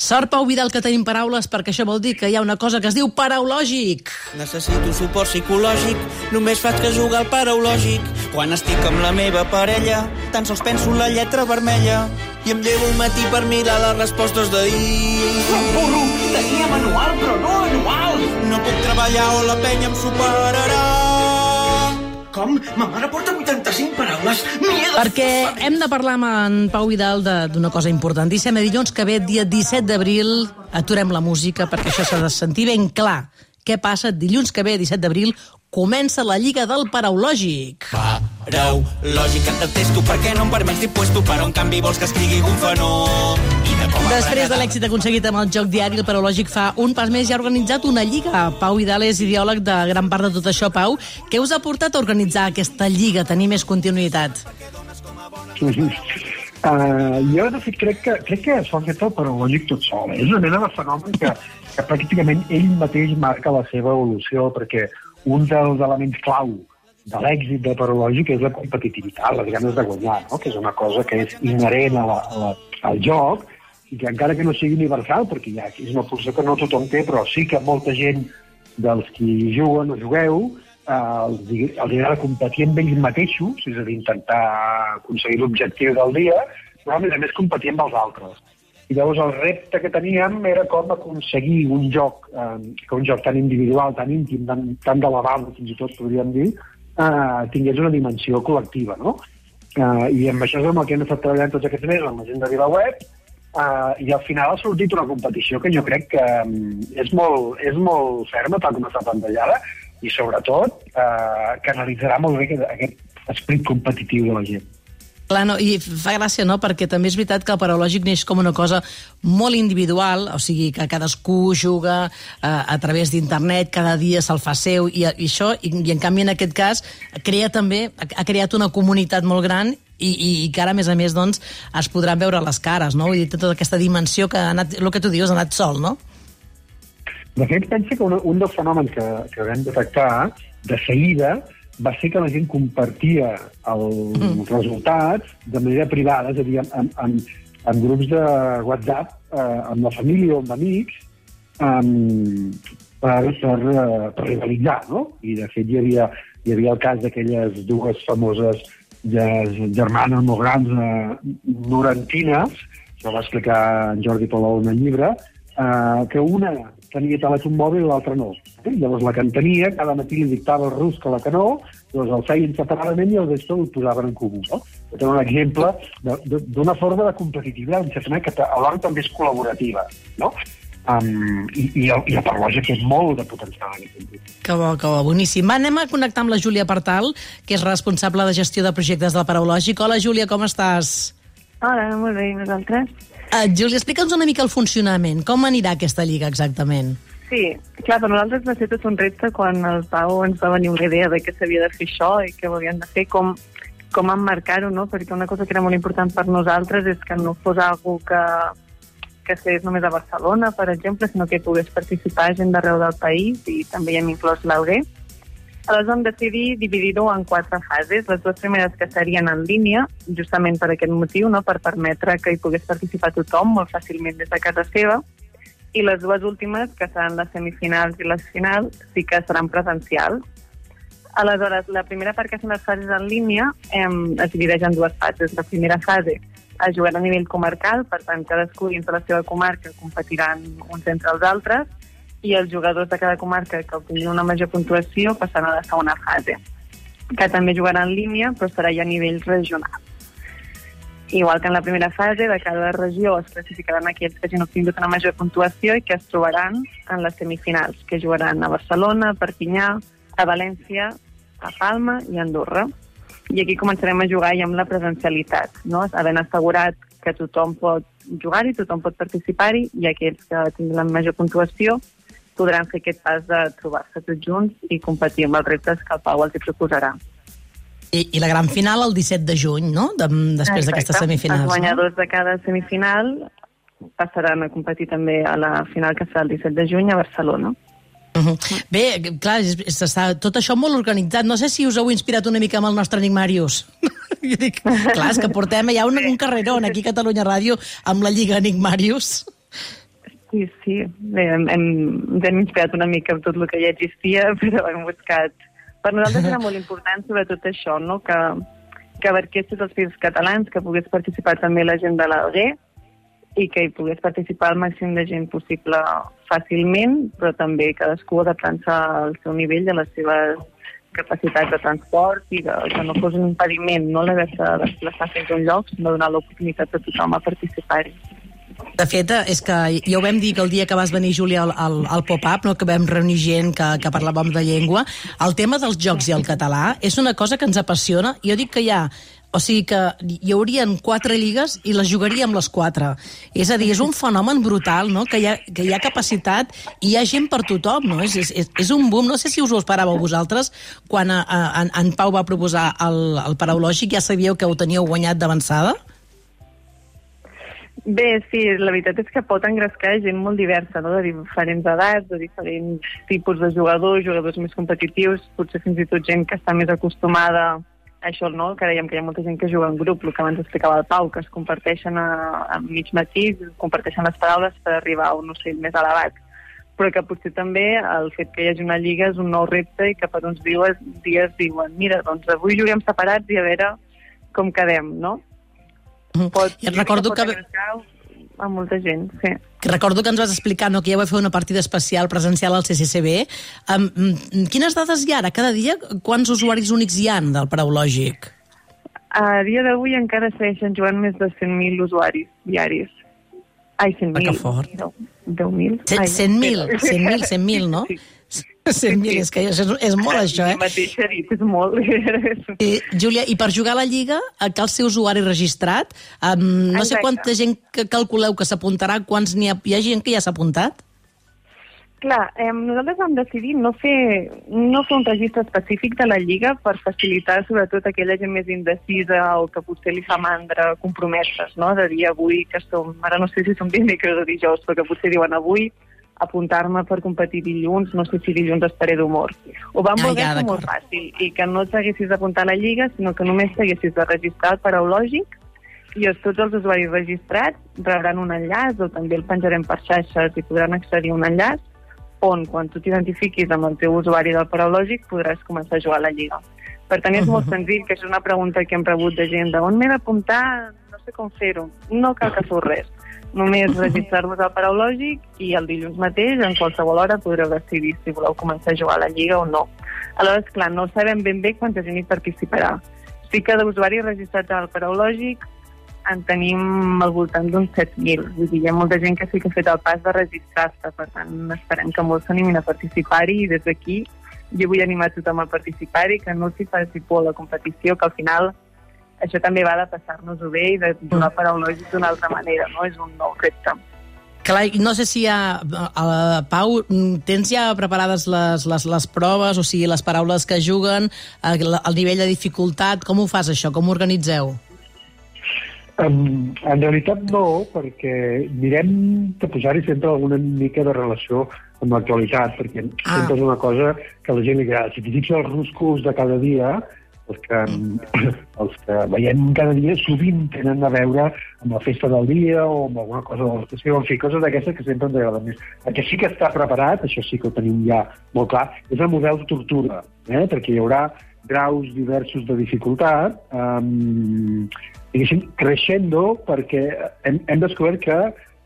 Sort, Pau Vidal, que tenim paraules, perquè això vol dir que hi ha una cosa que es diu paraulògic. Necessito suport psicològic, només faig que jugar al paraulògic. Quan estic amb la meva parella, tan sols penso en la lletra vermella i em llevo al matí per mirar les respostes d'ahir. Burro, tenia manual, però no anual. No puc treballar o la penya em superarà. Com? Ma mare porta 85 paraules. De... Perquè hem de parlar amb en Pau Vidal de- d'una cosa importantíssima. Dilluns que ve, dia 17 d'abril, aturem la música perquè això s'ha de sentir ben clar. Què passa? Dilluns que ve, 17 d'abril, comença la Lliga del Paraulògic. Paraulògic, et detesto perquè no em permets dir puesto, però en canvi vols que escrigui un fenó. De Després de l'èxit aconseguit amb el joc diari, el Paraulògic fa un pas més i ha organitzat una lliga. Pau Vidal és ideòleg de gran part de tot això. Pau, què us ha portat a organitzar aquesta lliga, tenir més continuïtat? Uh, jo, de fet, crec que, crec que s'ho ha fet el paralògic tot sol. Eh? És una mena de fenomen que, que pràcticament ell mateix marca la seva evolució, perquè un dels elements clau de l'èxit del paralògic és la competitivitat, les ganes de guanyar, no? que és una cosa que és inherent a la, a la, al joc i que encara que no sigui universal, perquè ja és una funció que no tothom té, però sí que molta gent dels qui juguen o jugueu eh, els, els agrada competir amb ells mateixos, és a dir, intentar aconseguir l'objectiu del dia, però a més a més competir amb els altres. I llavors el repte que teníem era com aconseguir un joc, eh, que un joc tan individual, tan íntim, tan, tan de lavabo, fins i tot podríem dir, eh, tingués una dimensió col·lectiva, no? Eh, I amb això és amb el que hem estat treballant tots aquests mesos, amb la gent de VilaWeb, Uh, I al final ha sortit una competició que jo crec que um, és, molt, és molt ferma, tal com està plantejada, i sobretot uh, canalitzarà molt bé aquest, aquest competitiu de la gent. Clar, no, i fa gràcia, no?, perquè també és veritat que el paraulògic neix com una cosa molt individual, o sigui, que cadascú juga eh, a través d'internet, cada dia se'l fa seu, i, i això, i, i en canvi en aquest cas, crea també, ha, ha creat una comunitat molt gran i, i, i que ara, a més a més, doncs, es podran veure les cares, no? Vull dir, tota aquesta dimensió que ha anat, el que tu dius, ha anat sol, no? De fet, pensa que un, un dels fenòmens que, que vam detectar de seguida va ser que la gent compartia els mm. resultats de manera privada, és a dir, en, en, en grups de WhatsApp, eh, amb la família o amb amics, um, per, per, eh, per rivalitzar, no? I, de fet, hi havia, hi havia el cas d'aquelles dues famoses germanes molt grans eh, norantines, això va explicar en Jordi Palou en el llibre, eh, que una tenia telèfon mòbil i l'altra no. Eh? Llavors la que en tenia, cada matí li dictava el rus que la que no, llavors el feien separadament i el vespre ho posaven en comú. No? Aquest és un exemple d'una forma de competitivitat, en certa manera, que alhora també és col·laborativa. No? Um, i, i, el, I el parlògic té molt de potencial en aquest sentit. Que bo, que bo, boníssim. Va, anem a connectar amb la Júlia Partal, que és responsable de gestió de projectes del Paraulògic. Hola, Júlia, com estàs? Hola, molt bé, i vosaltres? Uh, Júlia, explica'ns una mica el funcionament. Com anirà aquesta lliga exactament? Sí, clar, per nosaltres va ser tot un repte quan el Pau ens va venir una idea de que s'havia de fer això i què volien de fer, com, com emmarcar-ho, no? Perquè una cosa que era molt important per nosaltres és que no fos algú que, que estigués només a Barcelona, per exemple, sinó que pogués participar gent d'arreu del país i també hi hem inclòs l'Alguer. Aleshores vam decidir dividir-ho en quatre fases. Les dues primeres que serien en línia, justament per aquest motiu, no? per permetre que hi pogués participar tothom molt fàcilment des de casa seva. I les dues últimes, que seran les semifinals i les finals, sí que seran presencials. Aleshores, la primera part, que són les fases en línia, em, es divideix en dues fases. La primera fase es jugarà a nivell comarcal, per tant, cadascú dins de la seva comarca competiran uns entre els altres, i els jugadors de cada comarca que obtinguin una major puntuació passaran a la segona fase, que també jugarà en línia, però serà ja a nivell regional. Igual que en la primera fase, de cada regió es classificaran aquells que hagin obtingut una major puntuació i que es trobaran en les semifinals, que jugaran a Barcelona, a Perpinyà, a València, a Palma i a Andorra. I aquí començarem a jugar ja amb la presencialitat, no? havent assegurat que tothom pot jugar-hi, tothom pot participar-hi, i aquells que tinguin la major puntuació podran fer aquest pas de trobar-se tots junts i competir amb els reptes que el Pau els hi proposarà. I, I la gran final el 17 de juny, no? De, després d'aquestes semifinals. Els guanyadors de cada semifinal passaran a competir també a la final que serà el 17 de juny a Barcelona. No? Uh -huh. Bé, clar, és, és, està tot això molt organitzat. No sé si us heu inspirat una mica amb el nostre amic Màrius. Jo dic, clar, és que portem ja un, un carrerón aquí a Catalunya Ràdio amb la Lliga Enigmàrius. Sí, sí. Bé, hem, hem, ens hem inspirat una mica amb tot el que ja existia, però hem buscat... Per nosaltres era molt important, sobretot això, no? que, que abarquessis els fills catalans, que pogués participar també la gent de l'Alguer i que hi pogués participar el màxim de gent possible fàcilment, però també cadascú adaptant-se al seu nivell a les seves capacitats de transport i de, que no fos un impediment no l'haver-se de desplaçar fins a un lloc, sinó donar l'oportunitat a tothom a participar-hi. De fet, és que ja ho vam dir que el dia que vas venir, Júlia, al, al, al pop-up, no, que vam reunir gent que, que parlàvem de llengua, el tema dels jocs i el català és una cosa que ens apassiona. Jo dic que hi ha o sigui que hi haurien quatre lligues i les jugaríem les quatre. És a dir, és un fenomen brutal, no?, que hi ha, que hi ha capacitat i hi ha gent per tothom, no? És, és, és un boom. No sé si us ho esperàveu vosaltres quan a, a, en, en Pau va proposar el, el paraulògic, ja sabíeu que ho teníeu guanyat d'avançada? Bé, sí, la veritat és que pot engrescar gent molt diversa, no? de diferents edats, de diferents tipus de jugadors, jugadors més competitius, potser fins i tot gent que està més acostumada a això, no? que dèiem que hi ha molta gent que juga en grup, el que abans explicava el Pau, que es comparteixen a, a mig matí, comparteixen les paraules per arribar a un ocell més elevat però que potser també el fet que hi hagi una lliga és un nou repte i que per uns dies, dies diuen mira, doncs avui juguem separats i a veure com quedem, no? Pot, I et recordo que... a molta gent, sí. Que recordo que ens vas explicar no, que ja vau fer una partida especial presencial al CCCB. Um, quines dades hi ha ara? Cada dia quants usuaris únics hi han del paraulògic? A dia d'avui encara segueixen jugant més de 100.000 usuaris diaris. Ai, 100.000. Ah, que fort. 10.000. 100.000, 100.000, 100.000, no? Sí. 100.000, és que és, és molt això, eh? mateix ha dit, és molt. I, Júlia, i per jugar a la Lliga cal ser usuari registrat. Um, no Exacte. sé quanta gent que calculeu que s'apuntarà, quants n'hi ha... Hi ha gent que ja s'ha apuntat? Clar, eh, nosaltres vam decidir no fer, no fer un registre específic de la Lliga per facilitar sobretot aquella gent més indecisa o que potser li fa mandra compromeses, no? De dir avui que som, ara no sé si som dimecres o dijous, però que potser diuen avui apuntar-me per competir dilluns, no sé si dilluns estaré d'humor. Ho vam voler ah, ja, molt fàcil, i que no t'haguessis d'apuntar a la Lliga, sinó que només t'haguessis de registrar el paraulògic, i tots els usuaris registrats rebran un enllaç, o també el penjarem per xarxes i podran accedir a un enllaç, on, quan tu t'identifiquis amb el teu usuari del paraulògic, podràs començar a jugar a la Lliga. Per tant, és molt senzill, que és una pregunta que hem rebut de gent de on m'he d'apuntar, no sé com fer-ho. No cal que fos res només registrar-vos al paraulògic i el dilluns mateix, en qualsevol hora, podreu decidir si voleu començar a jugar a la Lliga o no. Aleshores, clar, no sabem ben bé quanta gent hi participarà. Sí que d'usuaris registrats al paraulògic en tenim al voltant d'uns 7.000. Vull dir, hi ha molta gent que sí que ha fet el pas de registrar-se, per tant, esperem que molts s'animin a participar-hi i des d'aquí jo vull animar tothom a participar-hi, que no s'hi faci por la competició, que al final això també va de passar-nos-ho bé i de donar paraulògic d'una altra manera, no? És un nou repte. Clar, no sé si ha... A la Pau, tens ja preparades les, les, les proves, o sigui, les paraules que juguen, el, el nivell de dificultat, com ho fas això, com ho organitzeu? Um, en realitat no, perquè mirem de posar-hi sempre alguna mica de relació amb l'actualitat, perquè ah. sempre és una cosa que a la gent li agrada. Si t'hi els ruscos de cada dia, els que, els que veiem cada dia sovint tenen a veure amb la festa del dia o amb alguna cosa de l'estació, en fi, coses d'aquestes que sempre ens agraden més. El que sí que està preparat, això sí que ho tenim ja molt clar, és el model de tortura, eh? perquè hi haurà graus diversos de dificultat, um, diguéssim, creixendo, perquè hem, hem descobert que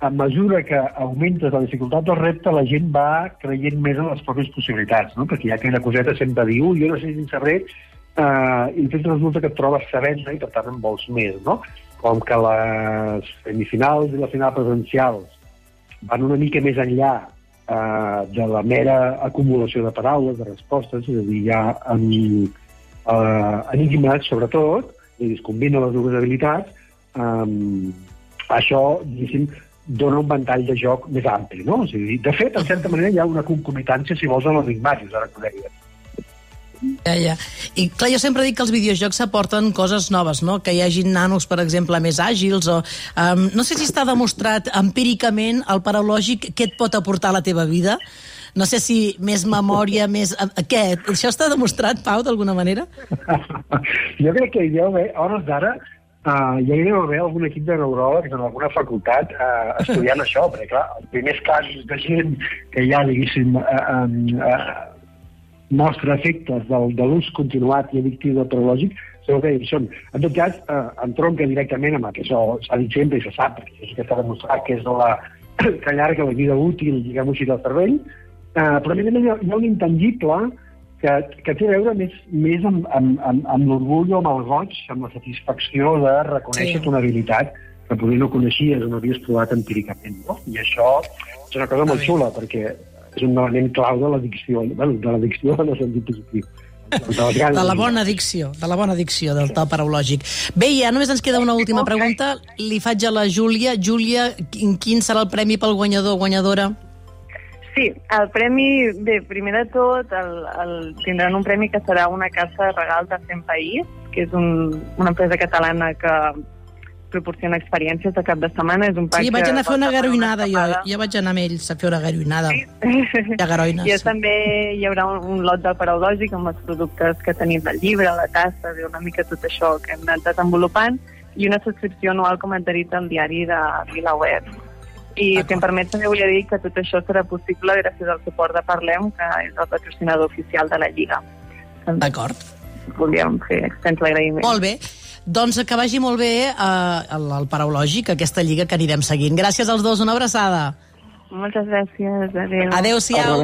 a mesura que augmentes la dificultat del repte, la gent va creient més en les pròpies possibilitats, no? perquè hi ha aquella coseta sempre diu, jo no sé si sabré eh, i després resulta que et trobes sabent i per tant en vols més, no? Com que les semifinals i la final presencials van una mica més enllà eh, de la mera acumulació de paraules, de respostes, és a dir, hi ha en, eh, enigmes, sobretot, i es combina les dues habilitats, eh, això, diguéssim, dona un ventall de joc més ampli, no? O sigui, de fet, en certa manera, hi ha una concomitància, si vols, en l'enigmàtic, ara que ho deies. Ja, ja. I clar, jo sempre dic que els videojocs aporten coses noves, no? Que hi hagi nanos, per exemple, més àgils o... Um, no sé si està demostrat empíricament el paraulògic què et pot aportar a la teva vida. No sé si més memòria, més... Què? Això està demostrat, Pau, d'alguna manera? jo crec que ja, a hores d'ara, Uh, ja hi deu haver algun equip de neuròlegs en alguna facultat uh, estudiant això, perquè clar, els primers casos de gent que ja, diguéssim, uh, um, uh, mostra efectes del, de l'ús continuat i addictiu del paralògic segur que són. En tot cas, eh, entronca directament amb el que això s'ha dit sempre i se sap, perquè és que està demostrat que és de la que allarga la vida útil, diguem-ho així, del cervell, eh, però a més a més hi ha, hi ha un intangible que, que té a veure més, més amb, amb, amb, amb l'orgull o amb el goig, amb la satisfacció de reconèixer Sí. una habilitat que potser no coneixies o no havies trobat empíricament. No? I això és una cosa molt xula, perquè és un element clau de l'addicció, bueno, de l'addicció en el sentit positiu. De, les ganes De la bona addicció, de la bona addicció del to paraulògic. Bé, ja només ens queda una última pregunta. Li faig a la Júlia. Júlia, quin, quin serà el premi pel guanyador o guanyadora? Sí, el premi, bé, primer de tot, el, el, tindran un premi que serà una casa de regal de 100 País, que és un, una empresa catalana que proporciona experiències de cap de setmana. És un Sí, vaig anar a fer una garoinada, jo. Jo vaig anar amb ells a fer una garoinada. Ja, garoines. I també hi haurà un, un lot del paraulògic amb els productes que tenim del llibre, la tassa, bé, una mica tot això que hem anat desenvolupant, i una subscripció anual, com et dit, al diari de VilaWeb. I si em permets també volia dir que tot això serà possible gràcies al suport de Parlem, que és el patrocinador oficial de la Lliga. D'acord. volíem fer extens l'agraïment. Molt bé. Doncs que vagi molt bé eh, el, el paraulògic, aquesta lliga que anirem seguint. Gràcies als dos, una abraçada. Moltes gràcies. Adéu. Adéu-siau.